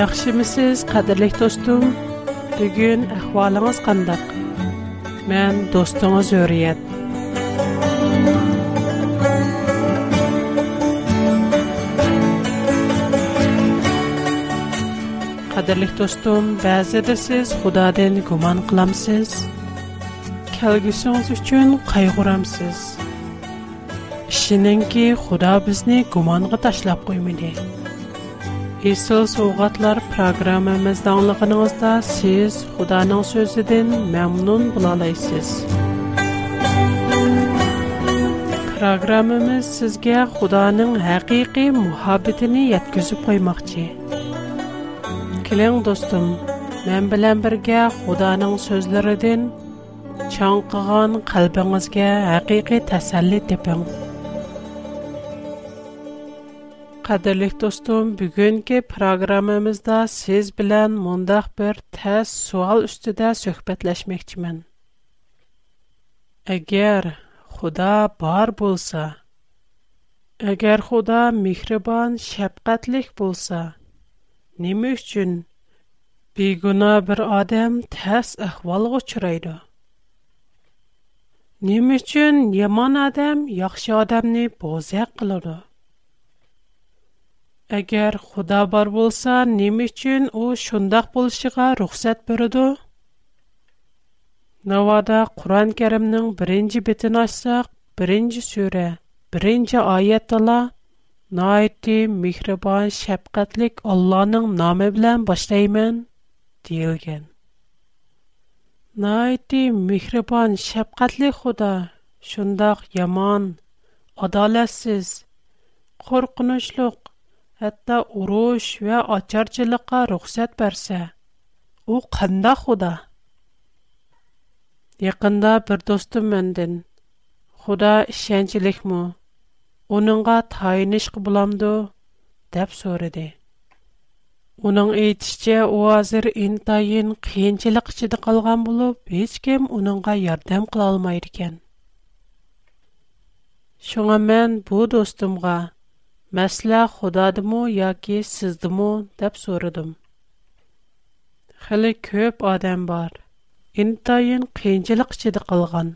Яхшымысыз, қадірлік достым? Бүгін әхвалыңыз қандақ? Мен достыңыз Өриет. Қадірлік достым, бәзіде сіз Құдадан гуман қыламсыз. Кәлгісіңіз үшін қайғырамсыз. Ішінен ки Құда бізні гуманға ташлап қоймайды. Esa sovgatlar programamyzda oglığınızda siz Hudaanyň sözüden məmnun bolalyşyňyz. Programamyz size Hudaanyň haqygy muhabbetini ýetgizip goýmak üçi. Keling dostum, men bilen birge Hudaanyň sözlerinden çanqagan galbyňyza tasalli tapyň. قەدىرلىك دوستۇم بۈگۈنكى پىروگراممىمىزدا سىز بىلەن مۇنداق بىر تەس سوئال ئۈستىدە سۆھبەتلەشمەكچىمەن ئەگەر خۇدا بار بولسا ئەگەر خۇدا مېھرىبان شەپقەتلىك بولسا نېمە ئۈچۈن بىگۇنا بىر ئادەم تەس ئەھۋالغا ئۇچرايدۇ نېمە ئۈچۈن يامان ئادەم ياخشى ئادەمنى بوزەك قىلىدۇ Әгәр Худа бар булса, ни өчен ул шундый булышыга рөхсәт бирде? Навада Куран Кәримнең беренче бетен ачсак, беренче сүре, беренче аятыла, "Найти михребан шәфкатьлек Алланың номы белән башлыйман" диелгән. Найти михребан шәфкатьлек Худа шундый яман, адалсыз, хөркүнүшлек Hatta urush və açarcılığa ruxsat versə, o qında xuda. Yaxında bir dostum məndən, "Xuda inancılılıq mı? Onunğa təyinışq bulandı?" dep soridi. Onun etici o hazır intayn qəncilikçidə qalğan bulub, heç kim onunğa yardım qala olmayır mən bu dostumğa Мәсәлә Худадымы яки сездымы дип сорадым. Хәле көп адам бар. Интайын кыенчылык чидә калган.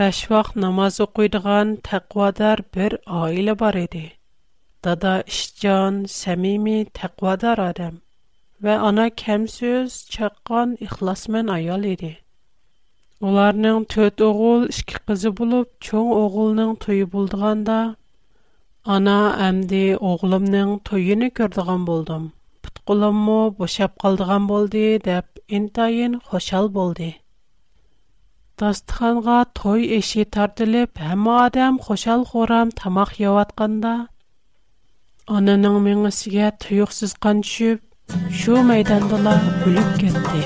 Баш вакыт намаз окуйдыган тәкъвадар бар иде. Дада Ишҗан самими тәкъвадар адам ва ана кемсез чаккан ихласмен аял иде. Уларның төт оғыл, ішкі қызы болып, чоң оғылның тойы болдығанда, Ана әмде оғылымның тойыны көрдіған болдым. Пұтқылым мұ бұшап қалдыған болды, деп, интайын қошал болды. Дастыханға той еші тартылып, әмі адам қошал қорам тамақ яуатқанда, Анының меңісіге тұйықсыз қан түшіп, шу майдандыла өліп кетті.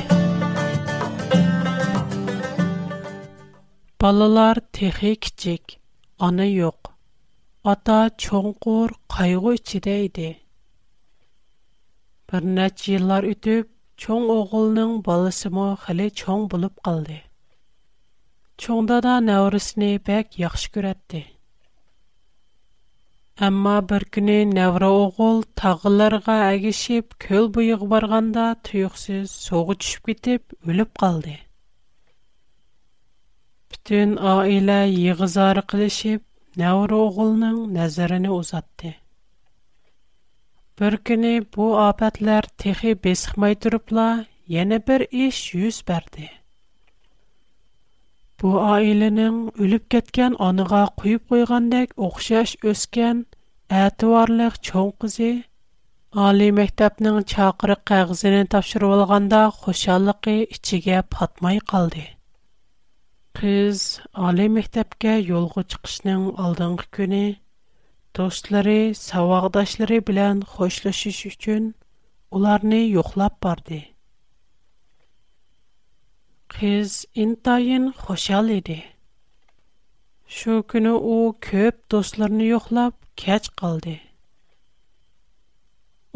Балалар техи кичек, аны йоқ. ئاتا چوڭقۇر قايغۇ ئىچىدە ئىدى. بىر نەچچە يىللار ئۆتۈپ، چوڭ ئوغۇلنىڭ بالىسىمۇ خېلى چوڭ بولۇپ قالدى. چوڭ دادا نەۋرىسىنى بەك ياخشى كۆرەتتى. ئەمما بىر كۈنى نەۋرە ئوغۇل تاغلارغا ئەگىشىپ كۆل بويىغا بارغاندا تۇيۇقسىز سۇغا چۈشۈپ كېتىپ ئۆلۈپ قالدى. پۈتۈن ئائىلە يىغا-زارى قىلىشىپ Нәуру оғылның нәзіріні узадди. Бір кіни бұ апэтлер тихи бесхмай дүріпла, Йені бір іш юз бәрді. Бұ айлының үліп кеткен аныға күйіп ұйғандыг Охшаш өскен, әті варлыг чон қызи, Али мектапның чакыры қағызынин тапшыру алғанда Хушалықи ічіге патмай Qiz oliy maktabga yo'lga chiqishning oldingi kuni do'stlari, savog'doshlari bilan xo'shlashish uchun ularni yo'qlab bordi. Qiz intayin xushal edi. Shu kuni u ko'p do'stlarini yo'qlab kech qoldi.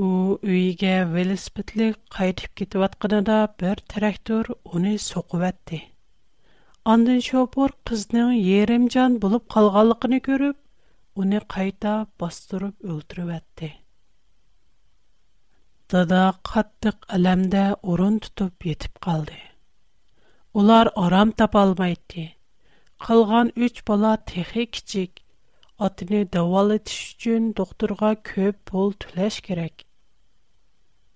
u uyiga velosipedlik qaytib ketayotganida bir traktor uni so'qivatdi Андын шопор кызның ерем булып калганлыгын көрүп, уни кайта бастырып өлтүрүп атты. Дада каттык алемдә орын тутып етип калды. Улар арам тап алмайды. Калган 3 бала техи кичик, атыны дәвалатыш үчүн докторга көп пул түләш керек.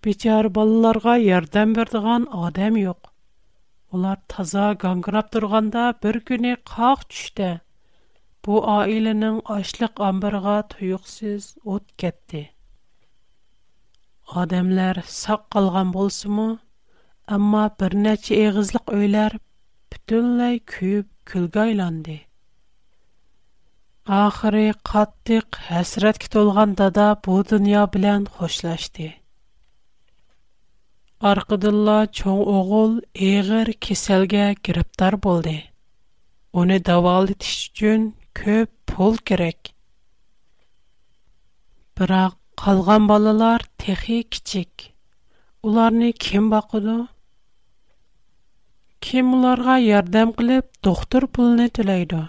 Бичар балаларга ярдәм бердиган адам юк. Ular taza gangırap durganda bir günü qaq düşdü. Bu ailenin açlıq ambırğa tuyuqsiz ot getdi. Adamlar saq qalğan bolsumu, amma bir neçə eğizlik öylər bütünlay kuyib külgə aylandı. Ахыры қаттық хәсрәткә толган дада бу дөнья белән хошлашты. Арқыдылла чоң оғыл еғір кеселге гіріптар болды. Оны давалытыш үшін көп пол керек. Бірақ қалған балалар техи кичик. Уларны кем бақыды? Кем уларға ярдам қылып, доктор пулны төлейді?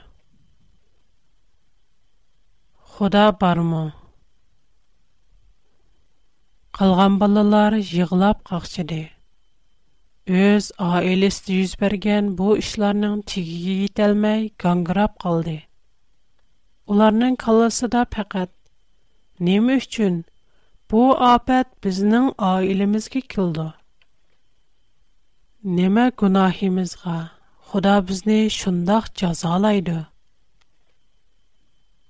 Худа бармы? Қалған балалар жиғылап қақшыды. Өз айлесті жүз берген бұл тегеге тегіге етелмей ғанғырап қалды. Оларның қаласы да пәкәт. Немі үшін бұл апәт бізнің аилемізге келді. Немі күнахимызға Құда бізні шындақ жазалайды.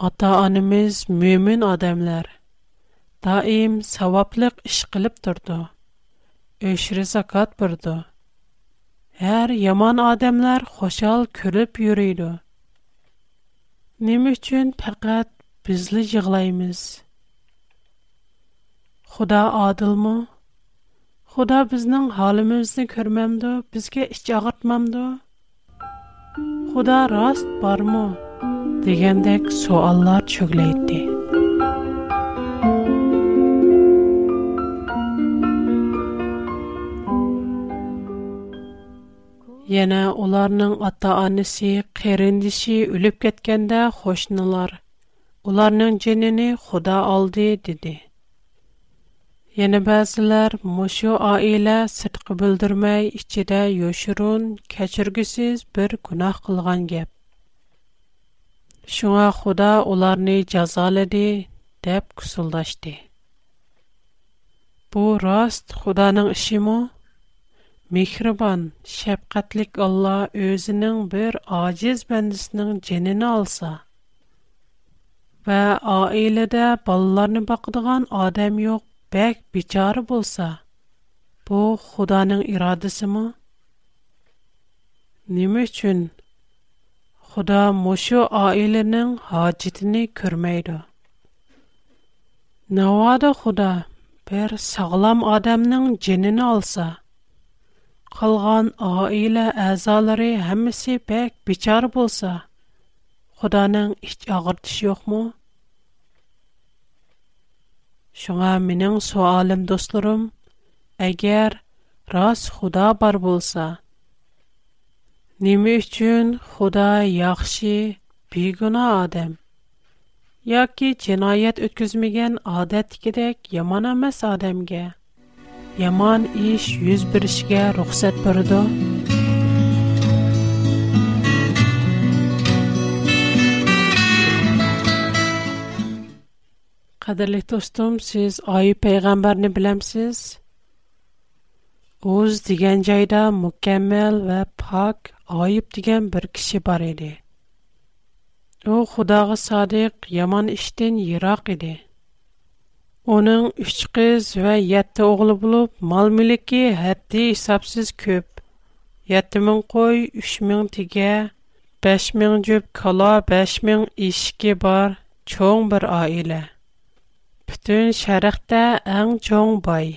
Ата-анымыз мөмін адамлар – Даим саваплик іш қилип тұрды. Үшри сакат бұрды. Хар яман адамлар хошал күлип юрійды. Немі чун пэргат бізли жығлаймыз. Худа адыл му? Худа бізнің халімізді көрмэмді, бізге іш чагыртмэмді? Худа раст бар му? Дегендек Яна уларның ата-анасы, кырындышы үлеп кеткәндә хошнылар. Уларның җенене Худа алды диде. Яна базлар мошу аилә сытқы билдермәй ичидә яшырун, кечергесез бер гунах кылган гәп. Шуңа Худа уларны язалады деп кусылдашты. Бу раст Худаның ишеме? Mihraban, şefkatlik Allah özünün bir aciz bendisinin jenen alsa ve ailede ballarını baqadigan adam yoq, bek biçare bolsa, bu Xudaning iradasi mı? Nimeçhen Xuda məşu ailenin haçitini görməyir. Nə var da Xuda bir sağlam adamnın jenen alsa Қалған айла азалары хамеси пек бичар болса, Қуданын iç ағыртыш йоқ му? Шуға миниң суалим, достурум, әгер раз бар болса, Ними үшчүн Қуда яхши бигуна адам, Я ки джинает үткізмиген адат кедек яманамас адамге, yomon ish yuz berishiga ruxsat berdi qadrli do'stim siz oyi payg'ambarni bilamsiz o'z degan joyda mukammal va pok oyib degan bir kishi bor edi u xudoga sodiq yomon ishdan yiroq edi Оның үш қыз вә етті оғлы болып, мал-мүлікі әтті исапсыз көп. Етті мін қой, үш мін тіге, бәш мін жөп кала, бәш мін ешке бар, чоң бір аиле. Бүтін шәріқті әң чоң бай.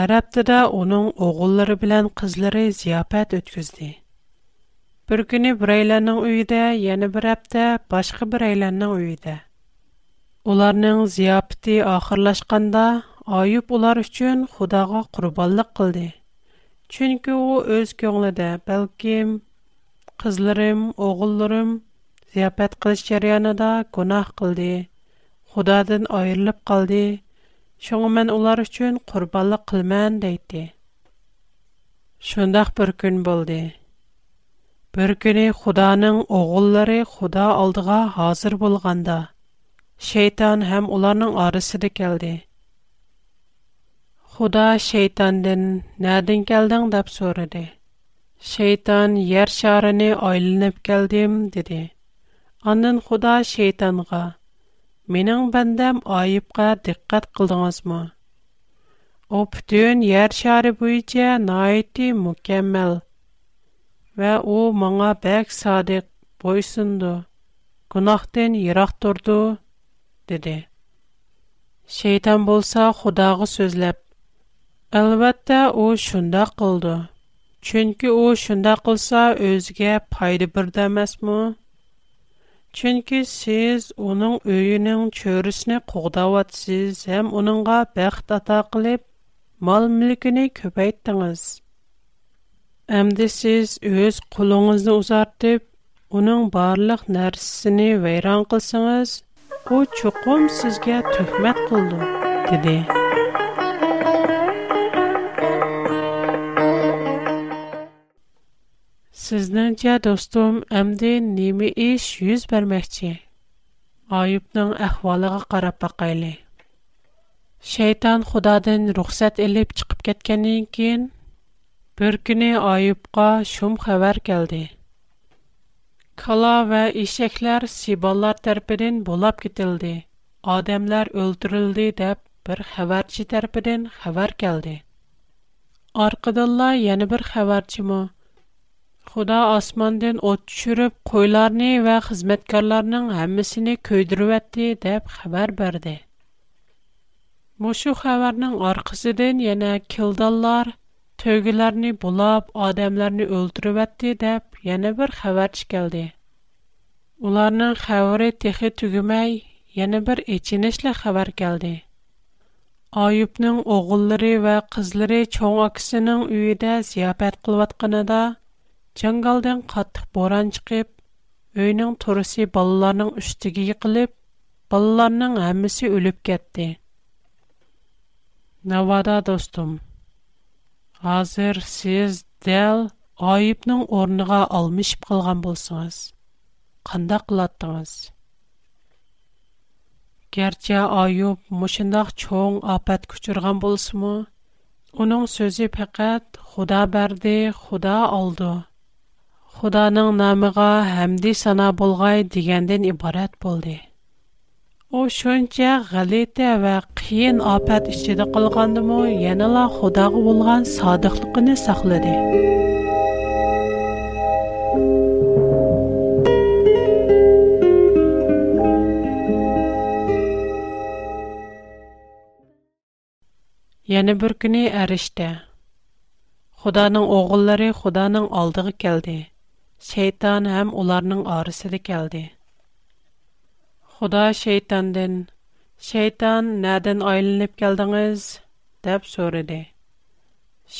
Әр аптыда оның оғыллары білән қызлары зияпәт өткізді. Bir günü bireylərinin uyudə, yəni bir həftə başqa bireylərinin uyudə. Уларның зияпти ахырлашканда Аюб улар өчен Худага курбанлык кылды. Чөнки ул өз көңлендә, бәлким, кызларым, огылларым зияпат кылыш җарыянында гунах кылды. Худадан айырылып калды. Шуңа мен улар өчен курбанлык кылмаган дийди. Шундак бер көн булды. Бер көне Худаның огыллары Худа алдыга хазир булганда, şeytan hem onların arası da geldi. Xuda şeytandan nədən gəldin deyə soradı. Şeytan yer şarını aylınıb gəldim dedi. Ondan Xuda şeytanğa: "Mənim bəndəm ayıbğa diqqət qıldınızmı? O bütün yer şarı boyunca naiti mükemmel və o mənə bəx sadiq boysundu. Günahdan dedi Şeytan bo'lsa xudoga so'zlab albatta u shundoq qildi chunki u shundoq qilsa o'ziga foyda birda emasmi chunki siz uning uyining cho'risini qo'g'davotsiz ham uningga bəxt ata qilib mal mulkini ko'paytdingiz Әмді сіз өз құлыңызды ұзартып, оның барлық нәрсісіні вайран қылсыңыз, Ку чуқум сизгә төхмет кылды, диде. Сезнеңчә, достым, Әмдә ними эш үз бирмәкче? Ойупның әхваллыга карап та кайлы. Шайтан Худадан рөхсәт алып чыгып кеткәннән кин, бер көне Ойупка шул хәбар Кала ва ишекләр сибаллар тәрпидән булап кетелде. Адамлар өлтүрелде дип бер хәбәрче тәрпидән хәбәр келде. Аркадалла яны бер хәбәрче Худа асмандан ут төшүрүп, койларны ва хезмәткәрләрнең һәммәсене көйдүрүп әтте дип хәбәр берде. Мошу хәбәрнең аркасыдан яна килдәлләр تۆگىلەرنى bulab, ئادەملەرنى ئۆلتۈرۈۋەتتى دەپ yana bir خەۋەر چىكەلدى ئۇلارنىڭ خەۋىرى تېخى تۈگىمەي yana bir ئېچىنىشلىق خەۋەر كەلدى ئايۇبنىڭ ئوغۇللىرى ۋە قىزلىرى چوڭ ئاكىسىنىڭ ئۆيىدە زىياپەت قىلىۋاتقىنىدا جاڭگالدىن قاتتىق بوران چىقىپ ئۆينىڭ تورۇسى بالىلارنىڭ ئۈستىگە يىقىلىپ بالىلارنىڭ ھەممىسى ئۆلۈپ كەتتى ناۋادا دوستۇم Қазыр сіз дэл айыпның орныға алмиш бүлған болсыңыз. Қында қылаттыңыз? Герче айып мүшіндах чоң апэт күчірған болсы мү? Оның сөзі пақэт «Худа бәрді, худа алды». Худаның намиға «Хамди сана болғай» дигенден ибарат болды. О чонча галете ва киен опат ичде кылгандым, яна ла Худога булган содиглыгыны саклады. Яне бүргене арышта. Худаның огыллары Худаның алдыга келде. Шайтан һәм аларның арысы да Худа шейтандын. Шейтан нәдән айлынып келдиңиз? деп сөрәде.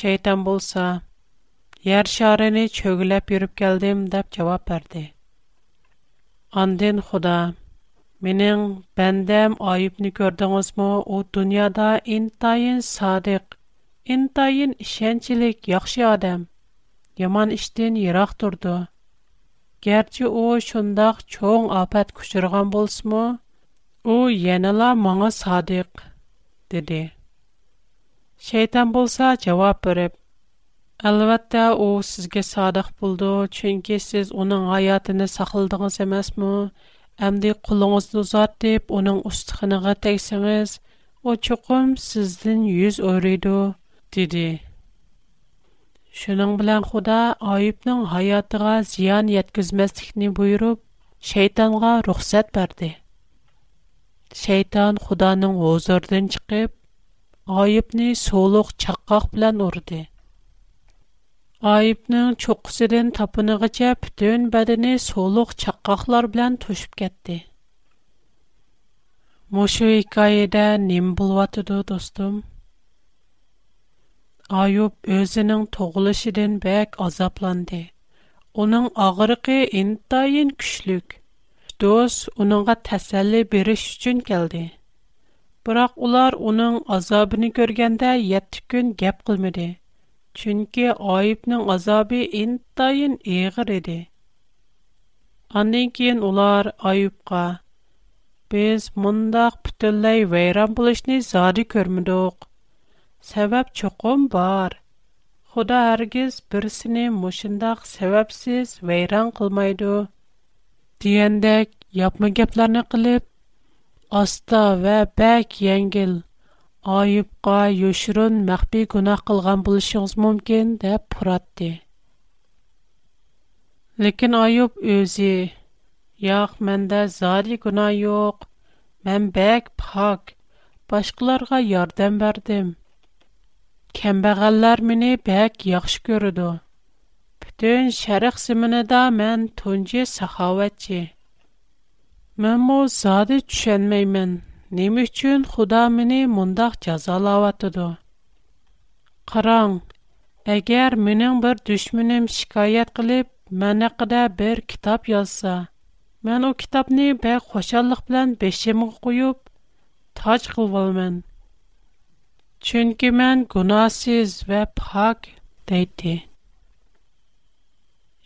Шейтан булса, яр шарыны чөгүләп йөрүп келдим деп җавап берде. Андын Худа, менин бәндәм айыпны көрдиңизме? У дөньяда интайын садык, интайын ишенчилек яхшы адам. Яман иштен ярак турды. Gerçi o şundaq çoğun afet kuşurgan bolsmu, o yenila mağa sadiq, dedi. Şeytan bolsa cevap verip, u sizge sadiq садық болды, siz onun оның хаятын саклыдыгыз эмасмы? Әмди құлыңызды узатып, оның ұстықыныға тәксіңіз, о чүкім, сіздің 100 өрейді, деді. Шуның белән Худа Аюбның hayotыга зыян yetkazmaslikni buyurib, shaytonga ruxsat berdi. Shayton Xudoning huzuridan chiqib, Ayubni so'liq chaqqoq bilan urdi. Ayubning cho'qqisidan topinig'icha butun badani so'liq chaqqoqlar bilan to'shib ketdi. Mushu hikoyada nim bo'layotdi, do'stim? Ойуп безенең тугылышыдан бек азапланды. Уның агырыгы интайын күчлек. Фтус уңа тәсали берү өчен geldi. Бирақ улар уның азабын күргәндә 7 көн гәп кылмады. Чөнки Ойупның азабы интайын егыр иде. Аннән киен улар Ойупка: "Без мондак бүтәлей вайран булышни заря көрмәдек. Sebep choqom bar. Xudo hargiz birsini mushindoq sababsiz vayron qilmaydi diyandek, yapma gaplarni qilib, asta va baq yengil O'ayibqa yushrun ma'biy gunoh qilgan bo'lishingiz mumkin deb puratdi. Lekin O'ayob o'zi, "Yoq, menga zot gunoh yo'q. Men bek pok. Boshqilarga yordam berdim." Кембағаллар мені бәк яхшы көріду. Бүтін шәріқ зімініда мән тунжи сахаватчи. Мән му зады түшенмеймін. Нем үчін худа мені мұндақ жазалаватыду. Қараң, әгер менің бір дүшмінім шикайет қылып, мән әқіда бір кітап язса, мән о кітапны бәк қошаллық білән бешемі қойып, тач қылвалмен. Chunki men gunohsiz va pok deydi.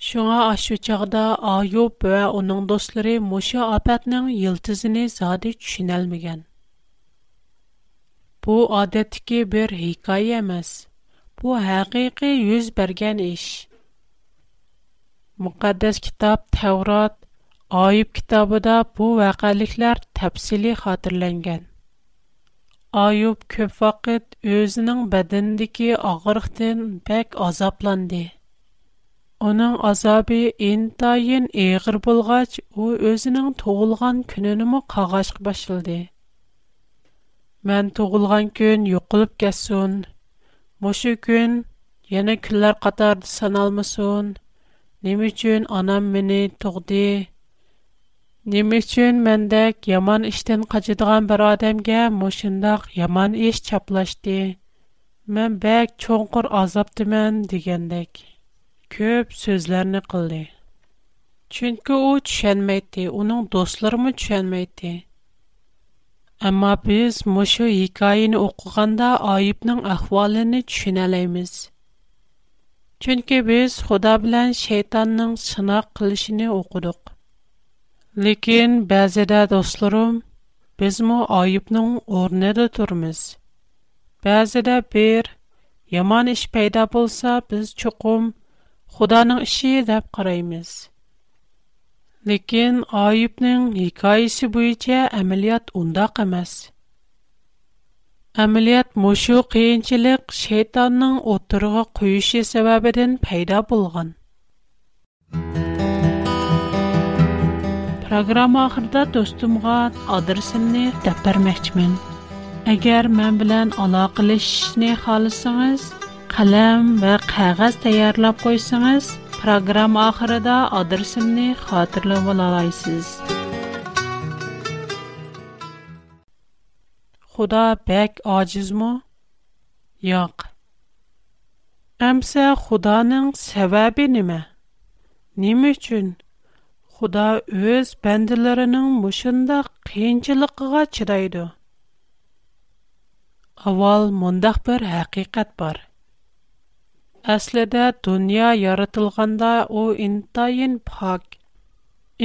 Шуңа ашу чагда Аюб ва уның достлары Муша апатның йылтызыны зады төшүнәлмәгән. Бу адәттәге бер хикая эмас. Бу хакыйкы йөз бергән эш. Мукаддас китап Таврот, Аюб китабында бу вакыйгалар тәфсилий хатırlанган. Ayub көп вакыт өзінің бәдіндіки ағырықтен бәк азапланды. Оның азабы ентайын еғір болғач, о өзінің тоғылған күнінімі қағашқы башылды. Мән тоғылған күн юқылып кәсуін, мұшы күн ене күллер қатарды саналмысуын, немі үчін анам мені тоғды, Nime üçün məndək yaman işdən qaçıdığan bir adamğa məşindaq yaman iş çaplaşdı. Mən bək çonqur azabdımən degəndək köp sözlərini qıldı. Çünki o düşünməyirdi, onun dostları mı düşünməyirdi? Amma biz məşu hikayəni oxuyanda ayıbın ahvalını düşünəlayız. Çünki biz Xuda bilan şeytanın qılışını Ләкин бәзедә дусларым, без мо айыпның орнында турмыз. Бәзедә бер яман эш пайда булса, без чукым Худаның ише дип караймыз. Ләкин айыпның хикаясе буенча әмәлият унда кемәс. Әмәлият мошу кыенчылык шайтанның отырыгы куышы сәбәбеннән пайда булган. Программа ахырда достумга адресимni deb bermoqchiman. Agar men bilan aloqalashishni xohlasangiz, qalam va qog'oz tayyorlab qo'ysangiz, programma oxirida adresimni xotirlab olasiz. Xudo bek ojizmi? Yo'q. Amsa Xudoning sababi Нима Nima uchun? Худа өз бәнділерінің мұшында қиыншылықыға чыдайды. Авал мұндақ бір әқиқат бар. Әсліде дүния яратылғанда о интайын пак,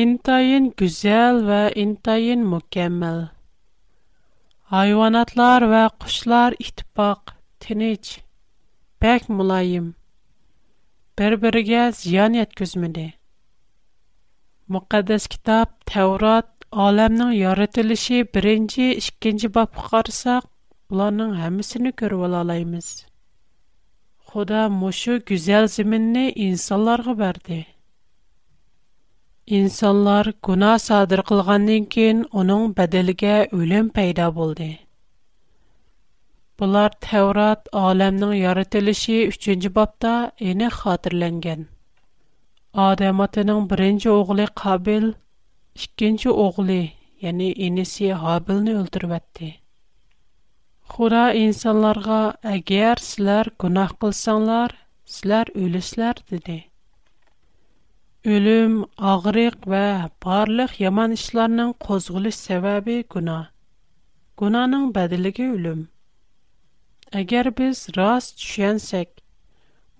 интайын күзел ва интайын мүкемел. Айванатлар ва құшлар итпақ, тінеч, бәк мұлайым. Бір-бірге зиян еткізмеді. Мөкаддас китап Таврот аламның яратылышы 1-нче, 2-нче бабка карасак, буларның һәммәсен күреп алалайбыз. Худа мошы гүзәл зиминне инсанларга берде. Инсанлар гуна садыр кылгандан кин аның бәдәлгә үлем пайда булды. Булар Таврот аламның яратылышы 3-нче бабта эне хатırlанган. Адам атаның беренче оглы Кабил, икенче оглы, яни инеси Хабилны өлтүрүп Хура инсанларга: "Әгәр силәр гунах кылсаңлар, силәр өлесләр" диде. Өлүм, агырык ва барлык яман эшләрнең козгылыш сәбәбе гуна. Гунаның бәдилеге өлүм. Әгәр без рас төшенсәк,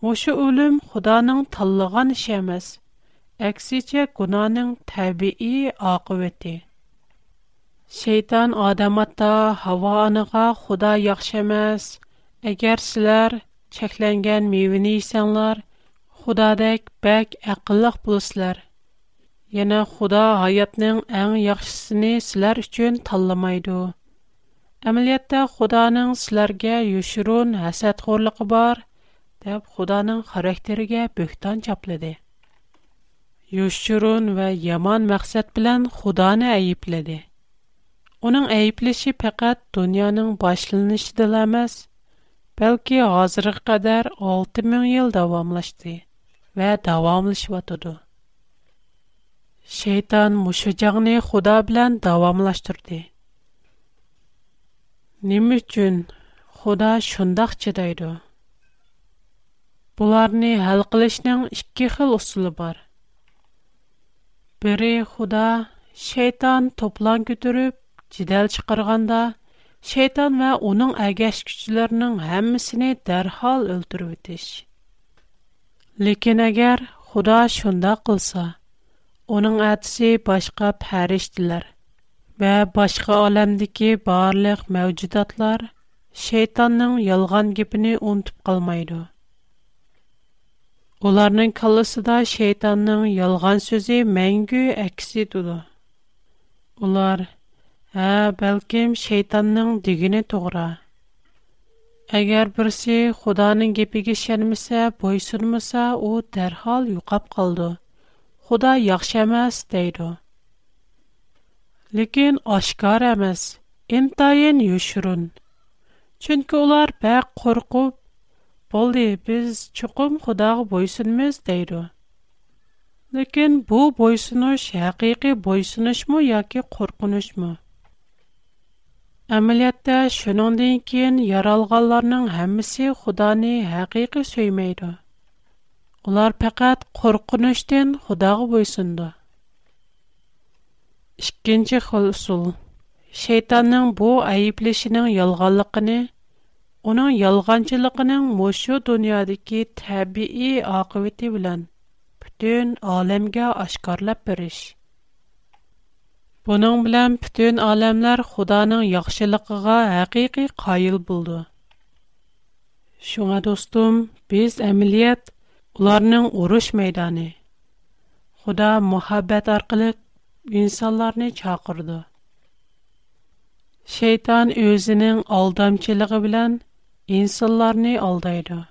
Мушу улюм худаның таллыға нишемез, әкси че кунаның табии ақыветди. Сейтан адаматта хава аныға худа яхшемез, әгер силар чекленген мивini isyanlar, hudadek beg aqiliq bulislar. Yana huda ayatnyng an yakhshisini silar uchun tallamaydu. Amilyatta hudanyng silarga yushurun hasad khurliq bar, деб, худанын харектериге бүхтан чапледи. Юшчурун ва яман мақсет білян худаны айипледи. Онын айипліши пақат дунянын башлыниш диламаз, белки азрых кадар алтымын ел давамлашди ва давамлиш ватуду. Шейтан мушыжаңни худа білян давамлаштурди. Нимы чун худа Бұларни хал қылышның шкихыл осылы бар. Бири худа, шейтан топлан кютырып, джидал шықырғанда, шейтан ва уның агеш күчыларының хаммісіни дархал үлтүр битиш. Лекин агер худа шунда қылса, уның адси башқа пәреш дилар, ба башқа олэмдіки барлық мәуцидатлар шейтанның ялған гіпіні унтып қалмайдыу. Оларның қылысы шейтанның ялған сөзі мәңгі әксі дұды. Олар, ә, бәлкім шейтанның дегені тұғыра. Әгер бірсі худаның кепеге шәнімісі бой сұрмыса, о дәрхал юқап қалды. Құда яқшы әмәс дейді. Лекен ашқар әмәс, ентайын юшырын. Чүнкі олар бәк қорқып, Олды, біз чұқым құдағы бойсынымыз дейді. Лекен бұл бойсыныш әқиқи бойсыныш мұ, яке қорқыныш мұ? Әмілетті шынондың кейін яралғаларының әмісі құданы әқиқи сөймейді. Олар пәкәт қорқыныштен құдағы бойсынды. Ишкенче хол усул. Шейтанның бұл айыплешинең ялганлыгыны Уның ялғанчлыгының мош дуньядагы табиии ақибете белән бүтән әлемгә ашкорлап бириш. Буның белән бүтән әлемләр Худаның яхшылыгына һәқиқи кайыл булды. Шуңа достым, без әмиләт уларның урыш мәйданы. Худа мәхәббәт аркылы инсандарны чакырды. Шайтан үзеннең алдамчылыгы белән insanlar ne aldaydı.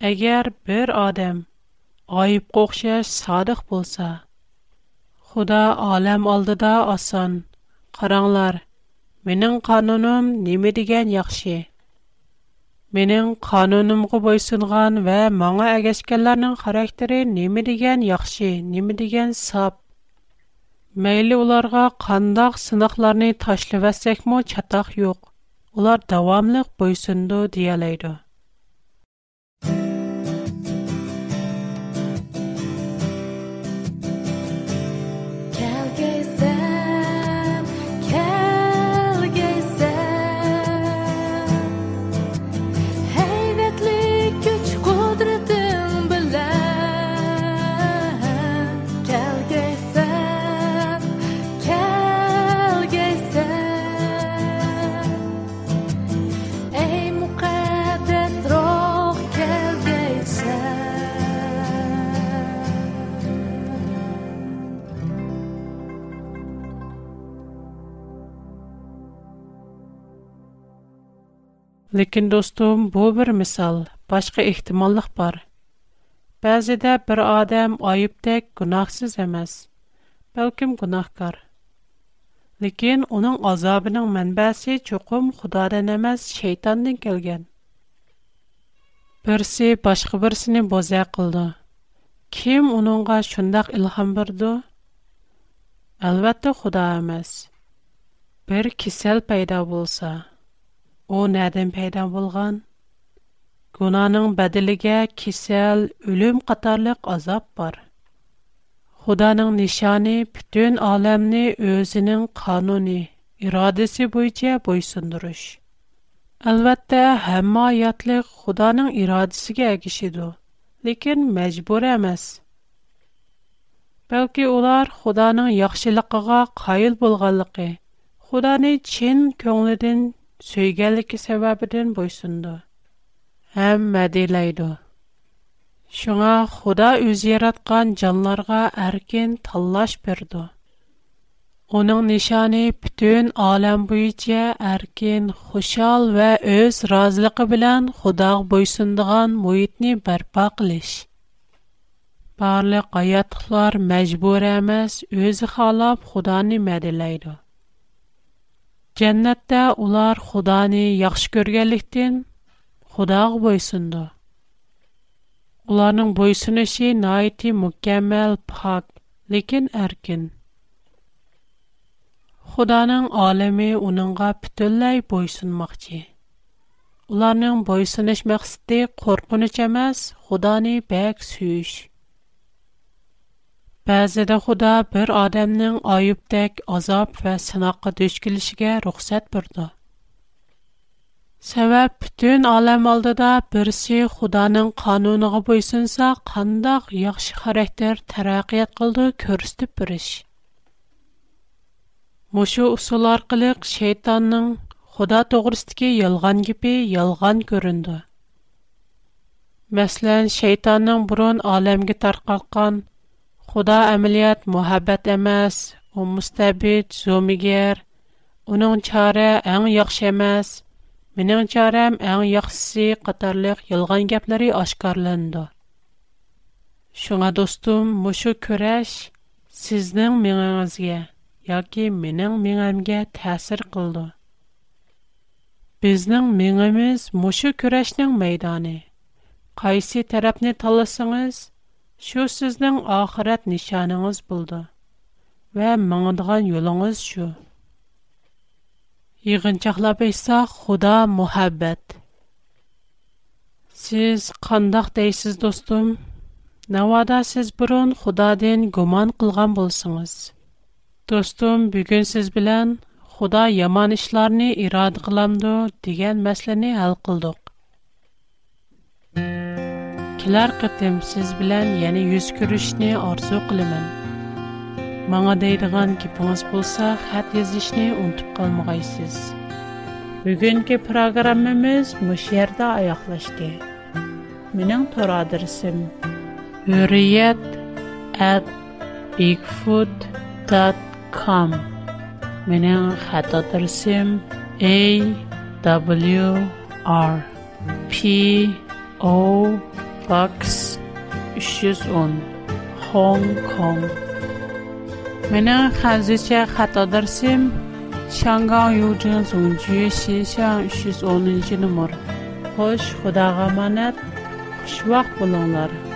Eğer bir adam ayıp qoxşa sadıq bolsa, Xuda alam aldı da asan. Qaranglar, mening qanunum nime degen yaxşı? Mening qanunum qı boysunğan və mağa ağaşkanların xarakteri nime degen yaxşı, nime degen sap? Meyli ularga qandaq sınaqlarni taşlıvəsəkmo çataq yoq. Олар дәвамлык бойсынды диялайды. Лекин, достум, бо бір мисал, башқы ихтималық бар. Бәзі де бір адам айып тек гунахсіз амаз, бәлкім гунахкар. Лекин, оның азабының мәнбәсі чоқым худа данамаз шейтандын келген. Бірсі башқы бірсінін боза қылды. Ким оныңа шындақ илхам бірду? Алватты худа амаз. Бір кисел пайда О нәдән педән булган. Гунаның бәдәлегә кесел өлем, қатарлык азап бар. Худаның нишане бүтән әлемне özенең кануны, ирадәсе буенча буйсындырыш. Албатта, һәммаятлык Худаның ирадәсенең әгәше дә. Ләкин мәҗбүр ئەمәс. Бәлки олар худаның яхшылыкка каил булганлыгы, Худаны чин көнгләдән سۆيگەنلىكى سەۋەبىدىن بويسۇنىدۇ ھەم مەدىلەيدۇ شۇڭا خۇدا ئۆزى ياراتقان جانلارغا ئەركىن تاللاش بېرىدۇ Оның нишаны бүтін алам буйча әркин, хушал ва өз разылығы билан Худоға буйсындыған муитни барпа қилиш. Барлық аятлар мәжбур эмас, өзі халап Худоны мәдилейді. җеннәтте улар Худоны яхшы күргәнлектән Худога буйсынды. Уларның буйсынүше найити mükәммәл, фақ, лекин эркин. Худоның алеме өнеңгә бүтәллек буйсынмагыч. Уларның буйсынү мәхсәте коркуныч эмас, Худоны бәг Bəzidə Xuda bir adamın ayıbdək azab və sınaqqa düşkülüşügə ruxsat burdu. Səbəb bütün aləm aldıda birisi Xudanın qanunuğa boysunsa, qandaq yaxşı xarakter tərəqiyyət qıldı körüstüb biriş. Мушу usul аркылык шейтанның Худа тогрысдагы ялган гипи ялган көрүндү. Мәсәлән, шейтанның бурын аламга таркаткан Худа әмилият мухаббат эмас, у мустабит зумигер, уның чары әң яхшы эмас, минең чарам әң яхшысы катарлык ялган гапләре ашкарланды. Шуңа достум, мушу көрәш сезнең миңагызгә яки минең миңәмгә тәсир кылды. Безнең миңәмиз мушу көрәшнең мәйданы. Кайсы тарафны таласыңыз, Шу сезнең ахират нишаныңыз булды. Ва маңдыган юлыгыз шу. Йыгынчаклап әйтсәк, Худа мухаббат. Сез кандак дейсез, достум? Навада сез худа Худадан гуман кылган булсыңыз. Достум, бүген сез белән Худа яман эшләрне ирад кыламды дигән мәсьәләне хәл кылдык. Кызлар кытым сиз белән яни, йөз күрешне арзу кылымын. Маңа дейдіған кипыңыз болса, хат езішне ұнтып қалмығайсыз. Бүгінгі программымыз мүшерді аяқлашды. Менің тұр адырсым. Үриет әт bigfoot.com Менің хат W R P O Pax 310 Hong Kong Mening hazircha xato darsim Shangang Yujin Zongju Xishan 310 numar. Xo'sh, Xudoga amonat. Xushvaqt bo'linglar.